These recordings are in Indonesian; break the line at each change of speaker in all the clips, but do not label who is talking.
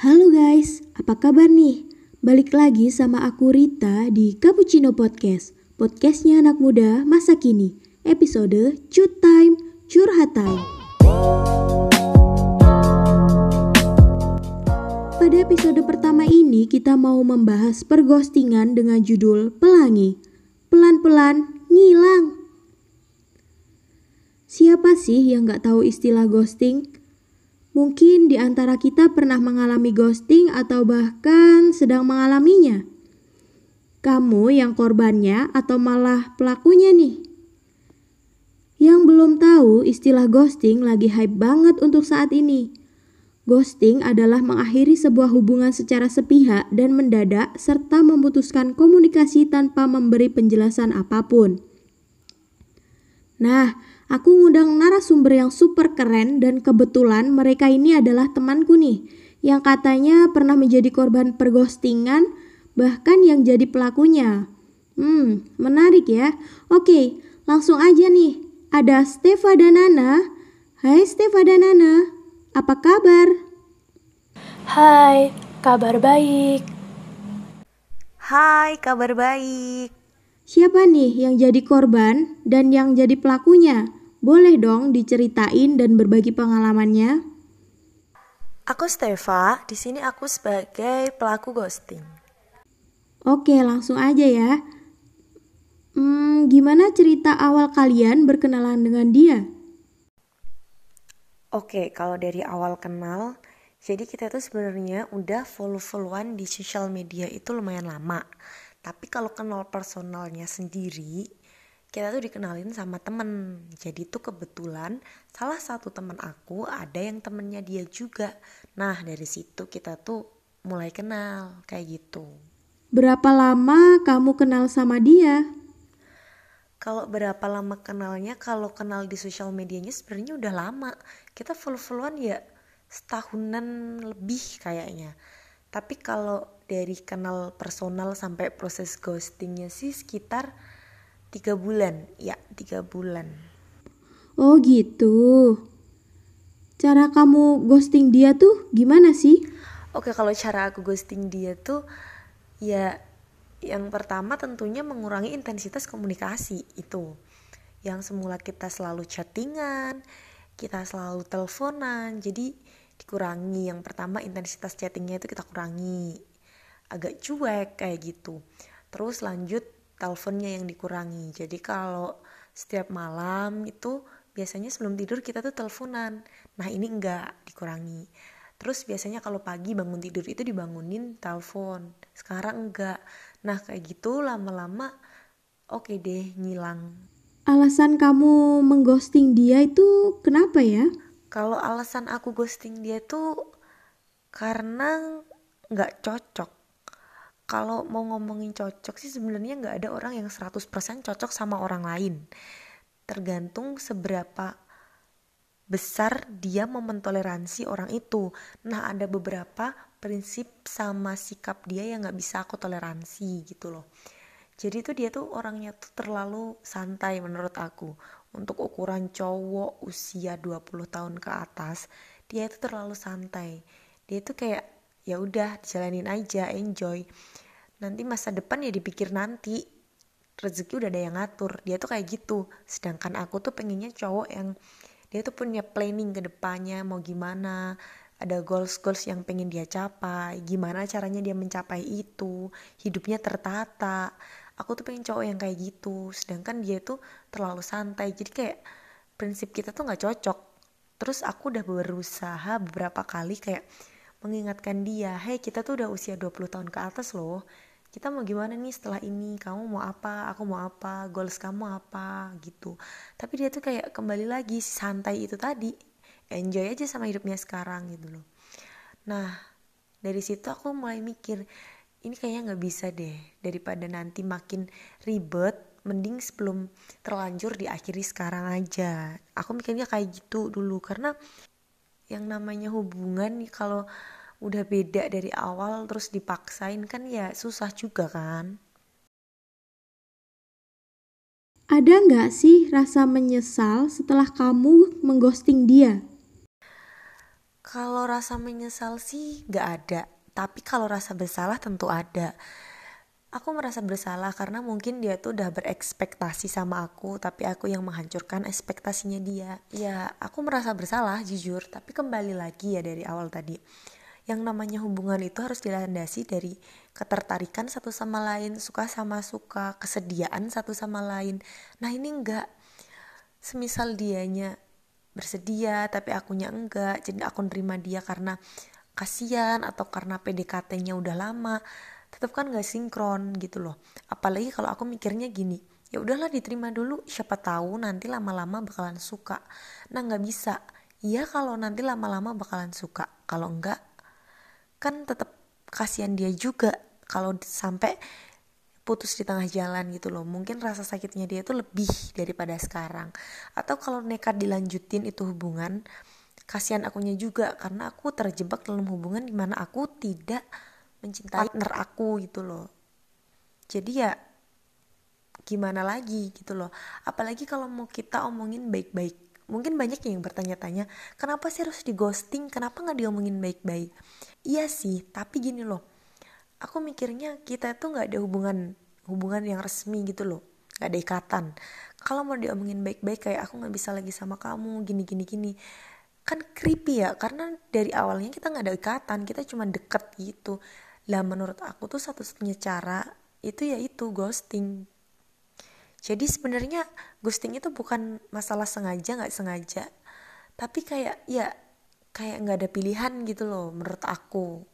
Halo guys, apa kabar nih? Balik lagi sama aku Rita di Cappuccino Podcast. Podcastnya anak muda masa kini. Episode Cut Time, Curhat Time. Pada episode pertama ini kita mau membahas perghostingan dengan judul Pelangi. Pelan-pelan ngilang. Siapa sih yang gak tahu istilah ghosting? Mungkin di antara kita pernah mengalami ghosting atau bahkan sedang mengalaminya. Kamu yang korbannya atau malah pelakunya nih? Yang belum tahu, istilah ghosting lagi hype banget untuk saat ini. Ghosting adalah mengakhiri sebuah hubungan secara sepihak dan mendadak serta memutuskan komunikasi tanpa memberi penjelasan apa pun. Nah, Aku ngundang narasumber yang super keren dan kebetulan mereka ini adalah temanku nih yang katanya pernah menjadi korban perghostingan bahkan yang jadi pelakunya. Hmm, menarik ya. Oke, langsung aja nih. Ada Stefa dan Nana. Hai Stefa dan Nana, apa kabar?
Hai, kabar baik.
Hai, kabar baik.
Siapa nih yang jadi korban dan yang jadi pelakunya? Boleh dong diceritain dan berbagi pengalamannya?
Aku Steva, di sini aku sebagai pelaku ghosting.
Oke, langsung aja ya. Hmm, gimana cerita awal kalian berkenalan dengan dia?
Oke, kalau dari awal kenal, jadi kita tuh sebenarnya udah follow-followan di sosial media itu lumayan lama. Tapi kalau kenal personalnya sendiri, kita tuh dikenalin sama temen. Jadi tuh kebetulan salah satu temen aku ada yang temennya dia juga. Nah dari situ kita tuh mulai kenal kayak gitu.
Berapa lama kamu kenal sama dia?
Kalau berapa lama kenalnya? Kalau kenal di sosial medianya sebenarnya udah lama. Kita follow-followan ya setahunan lebih kayaknya. Tapi kalau dari kenal personal sampai proses ghostingnya sih sekitar tiga bulan. Ya tiga bulan.
Oh gitu. Cara kamu ghosting dia tuh gimana sih?
Oke kalau cara aku ghosting dia tuh ya yang pertama tentunya mengurangi intensitas komunikasi itu. Yang semula kita selalu chattingan kita selalu teleponan jadi dikurangi. Yang pertama intensitas chattingnya itu kita kurangi. Agak cuek kayak gitu. Terus lanjut teleponnya yang dikurangi. Jadi kalau setiap malam itu biasanya sebelum tidur kita tuh teleponan. Nah ini enggak dikurangi. Terus biasanya kalau pagi bangun tidur itu dibangunin telepon. Sekarang enggak. Nah kayak gitu lama-lama oke okay deh ngilang.
Alasan kamu mengghosting dia itu kenapa ya?
Kalau alasan aku ghosting dia tuh karena nggak cocok kalau mau ngomongin cocok sih sebenarnya nggak ada orang yang 100% cocok sama orang lain. Tergantung seberapa besar dia mau mentoleransi orang itu. Nah ada beberapa prinsip sama sikap dia yang nggak bisa aku toleransi gitu loh. Jadi tuh dia tuh orangnya tuh terlalu santai menurut aku. Untuk ukuran cowok usia 20 tahun ke atas, dia itu terlalu santai. Dia tuh kayak ya udah jalanin aja enjoy nanti masa depan ya dipikir nanti. Rezeki udah ada yang ngatur. Dia tuh kayak gitu. Sedangkan aku tuh pengennya cowok yang dia tuh punya planning ke depannya mau gimana ada goals goals yang pengen dia capai gimana caranya dia mencapai itu hidupnya tertata. Aku tuh pengen cowok yang kayak gitu. Sedangkan dia tuh terlalu santai. Jadi kayak prinsip kita tuh nggak cocok. Terus aku udah berusaha beberapa kali kayak mengingatkan dia, hei kita tuh udah usia 20 tahun ke atas loh. Kita mau gimana nih setelah ini? Kamu mau apa? Aku mau apa? Goals kamu apa? Gitu. Tapi dia tuh kayak kembali lagi santai itu tadi. Enjoy aja sama hidupnya sekarang gitu loh. Nah, dari situ aku mulai mikir, ini kayaknya nggak bisa deh daripada nanti makin ribet mending sebelum terlanjur diakhiri sekarang aja aku mikirnya kayak gitu dulu karena yang namanya hubungan kalau udah beda dari awal terus dipaksain kan ya susah juga kan?
Ada nggak sih rasa menyesal setelah kamu mengghosting dia?
Kalau rasa menyesal sih nggak ada tapi kalau rasa bersalah tentu ada. Aku merasa bersalah karena mungkin dia tuh udah berekspektasi sama aku tapi aku yang menghancurkan ekspektasinya dia. Ya aku merasa bersalah jujur tapi kembali lagi ya dari awal tadi yang namanya hubungan itu harus dilandasi dari ketertarikan satu sama lain suka sama suka kesediaan satu sama lain. Nah ini enggak. Semisal dianya bersedia tapi akunya enggak jadi aku nerima dia karena kasihan atau karena PDKT-nya udah lama tetap kan gak sinkron gitu loh. Apalagi kalau aku mikirnya gini ya udahlah diterima dulu siapa tahu nanti lama-lama bakalan suka. Nah nggak bisa. Iya kalau nanti lama-lama bakalan suka kalau enggak kan tetap kasihan dia juga kalau sampai putus di tengah jalan gitu loh. Mungkin rasa sakitnya dia itu lebih daripada sekarang. Atau kalau nekat dilanjutin itu hubungan kasihan akunya juga. Karena aku terjebak dalam hubungan di mana aku tidak mencintai partner aku gitu loh. Jadi ya gimana lagi gitu loh. Apalagi kalau mau kita omongin baik-baik mungkin banyak yang bertanya-tanya kenapa sih harus di ghosting kenapa nggak diomongin baik-baik? Iya sih tapi gini loh. Aku mikirnya kita itu nggak ada hubungan hubungan yang resmi gitu loh. Nggak ada ikatan. Kalau mau diomongin baik-baik kayak aku nggak bisa lagi sama kamu gini gini gini. Kan creepy ya karena dari awalnya kita nggak ada ikatan kita cuma deket gitu. Lah menurut aku tuh satu-satunya cara itu yaitu ghosting. Jadi sebenarnya ghosting itu bukan masalah sengaja nggak sengaja, tapi kayak ya kayak nggak ada pilihan gitu loh menurut aku.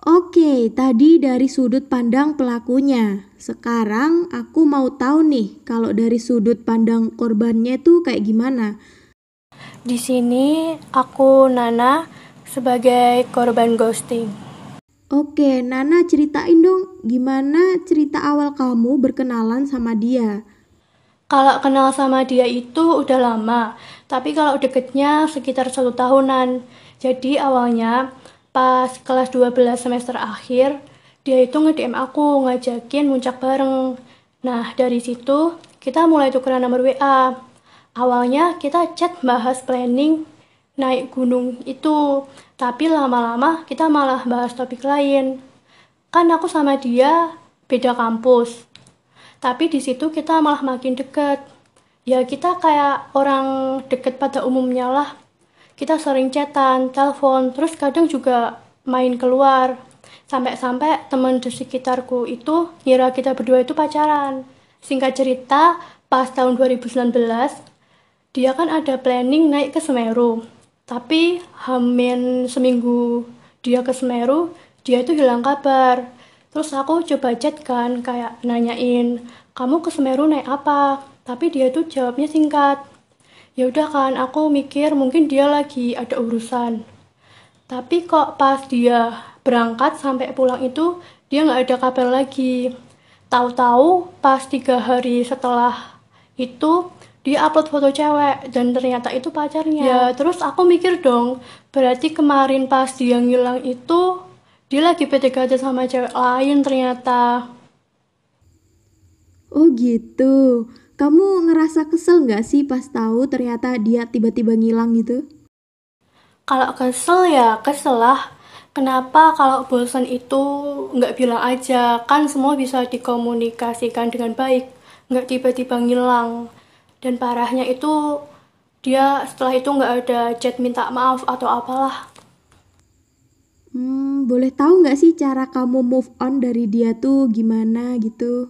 Oke, tadi dari sudut pandang pelakunya. Sekarang aku mau tahu nih, kalau dari sudut pandang korbannya tuh kayak gimana?
Di sini aku Nana sebagai korban ghosting.
Oke, Nana ceritain dong gimana cerita awal kamu berkenalan sama dia.
Kalau kenal sama dia itu udah lama, tapi kalau deketnya sekitar satu tahunan. Jadi awalnya pas kelas 12 semester akhir, dia itu nge-DM aku ngajakin muncak bareng. Nah dari situ kita mulai tukeran nomor WA. Awalnya kita chat bahas planning naik gunung itu tapi lama-lama kita malah bahas topik lain. Kan aku sama dia beda kampus. Tapi di situ kita malah makin deket. Ya kita kayak orang deket pada umumnya lah. Kita sering chatan, telepon, terus kadang juga main keluar. Sampai-sampai teman di sekitarku itu ngira kita berdua itu pacaran. Singkat cerita pas tahun 2019 dia kan ada planning naik ke Semeru tapi hamin seminggu dia ke Semeru dia itu hilang kabar. Terus aku coba chat kan kayak nanyain kamu ke Semeru naik apa? Tapi dia tuh jawabnya singkat. Ya udah kan aku mikir mungkin dia lagi ada urusan. Tapi kok pas dia berangkat sampai pulang itu dia nggak ada kabar lagi. Tahu-tahu pas tiga hari setelah itu dia upload foto cewek dan ternyata itu pacarnya. Ya terus aku mikir dong berarti kemarin pas dia ngilang itu dia lagi PDKT sama cewek lain ternyata.
Oh gitu. Kamu ngerasa kesel nggak sih pas tahu ternyata dia tiba-tiba ngilang gitu?
Kalau kesel ya kesel lah. Kenapa kalau bosan itu nggak bilang aja, kan semua bisa dikomunikasikan dengan baik, nggak tiba-tiba ngilang dan parahnya itu dia setelah itu nggak ada chat minta maaf atau apalah.
Hmm, boleh tahu nggak sih cara kamu move on dari dia tuh gimana gitu?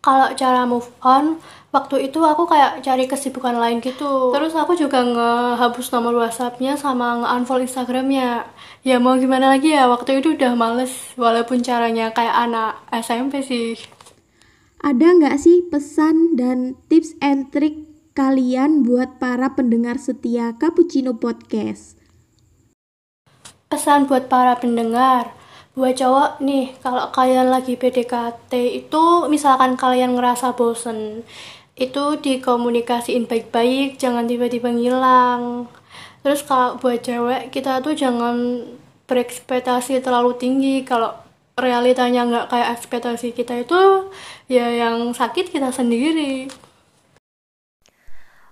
Kalau cara move on waktu itu aku kayak cari kesibukan lain gitu. Terus aku juga ngehapus nomor whatsappnya sama nge-unfollow instagramnya. Ya mau gimana lagi ya waktu itu udah males. Walaupun caranya kayak anak SMP sih
ada nggak sih pesan dan tips and trick kalian buat para pendengar setia Cappuccino Podcast?
pesan buat para pendengar buat cowok nih kalau kalian lagi PDKT itu misalkan kalian ngerasa bosen itu dikomunikasiin baik-baik jangan tiba-tiba ngilang terus kalau buat cewek kita tuh jangan berekspektasi terlalu tinggi kalau realitanya nggak kayak ekspektasi kita itu ya yang sakit kita sendiri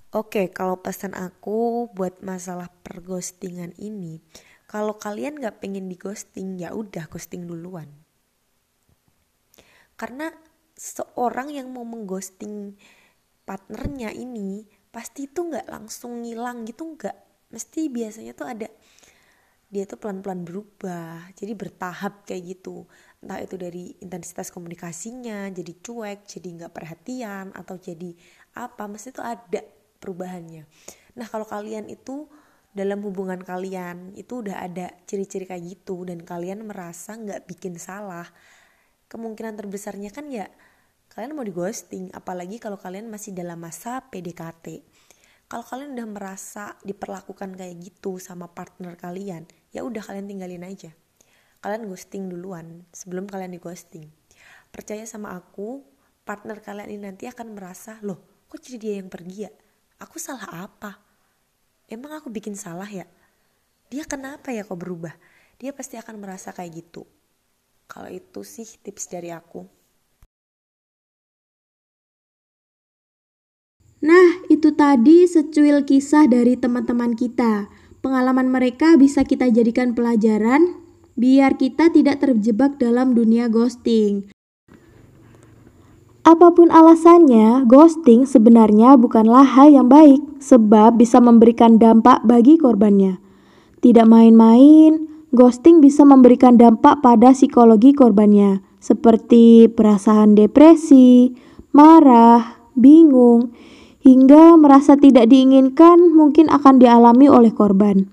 Oke, kalau pesan aku buat masalah perghostingan ini, kalau kalian nggak pengen di ghosting, ya udah ghosting duluan. Karena seorang yang mau mengghosting partnernya ini pasti itu nggak langsung ngilang gitu nggak. Mesti biasanya tuh ada dia tuh pelan-pelan berubah jadi bertahap kayak gitu entah itu dari intensitas komunikasinya jadi cuek jadi nggak perhatian atau jadi apa mesti tuh ada perubahannya. Nah kalau kalian itu dalam hubungan kalian itu udah ada ciri-ciri kayak gitu dan kalian merasa nggak bikin salah, kemungkinan terbesarnya kan ya kalian mau di ghosting, apalagi kalau kalian masih dalam masa PDKT. Kalau kalian udah merasa diperlakukan kayak gitu sama partner kalian, ya udah kalian tinggalin aja. Kalian ghosting duluan sebelum kalian di ghosting. Percaya sama aku, partner kalian ini nanti akan merasa, loh kok jadi dia yang pergi ya? aku salah apa? Emang aku bikin salah ya? Dia kenapa ya kok berubah? Dia pasti akan merasa kayak gitu. Kalau itu sih tips dari aku.
Nah, itu tadi secuil kisah dari teman-teman kita. Pengalaman mereka bisa kita jadikan pelajaran biar kita tidak terjebak dalam dunia ghosting. Apa pun alasannya, ghosting sebenarnya bukanlah hal yang baik, sebab bisa memberikan dampak bagi korbannya. Tidak main-main, ghosting bisa memberikan dampak pada psikologi korbannya, seperti perasaan depresi, marah, bingung, hingga merasa tidak diinginkan mungkin akan dialami oleh korban.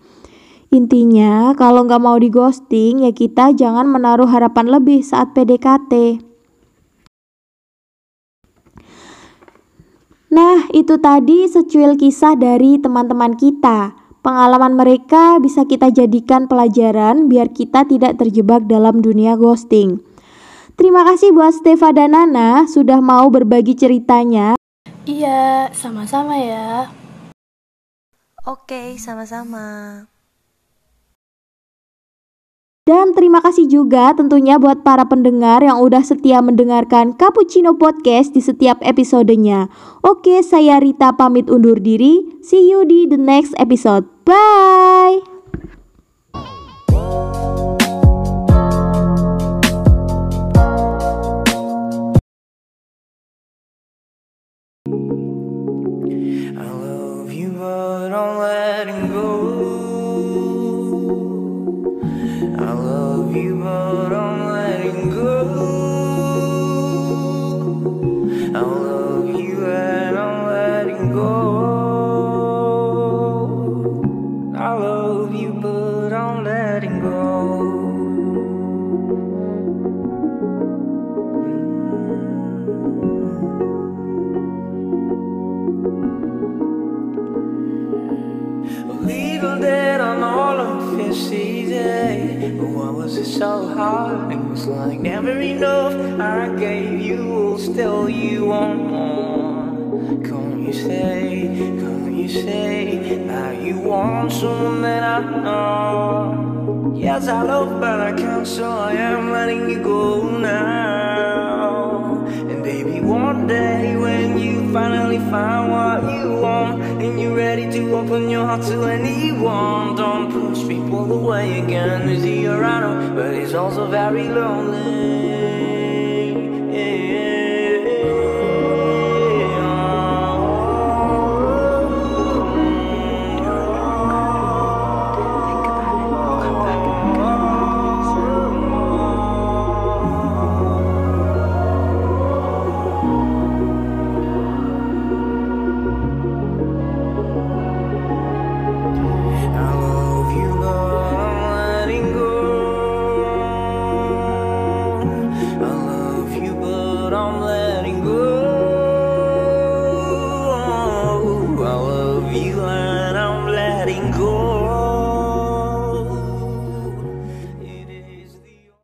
Intinya, kalau nggak mau di ghosting, ya kita jangan menaruh harapan lebih saat PDKT. Nah, itu tadi secuil kisah dari teman-teman kita. Pengalaman mereka bisa kita jadikan pelajaran biar kita tidak terjebak dalam dunia ghosting. Terima kasih buat Stefa dan Nana sudah mau berbagi ceritanya.
Iya, sama-sama ya.
Oke, sama-sama.
Dan terima kasih juga tentunya buat para pendengar yang udah setia mendengarkan Cappuccino Podcast di setiap episodenya. Oke, saya Rita pamit undur diri. See you di the next episode. Bye!
you, but I'm letting go. I love you and I'm letting go. I love you, but I'm letting go. Mm. That I'm so hard. It was like never enough. I gave you, still you want more. Can't you say, can't you say that you want someone that I know? Yes, I love, but I can't, so I am letting you go now. Baby, one day when you finally find what you want, and you're ready to open your heart to anyone, don't push people away again. Is he around? But he's also very lonely.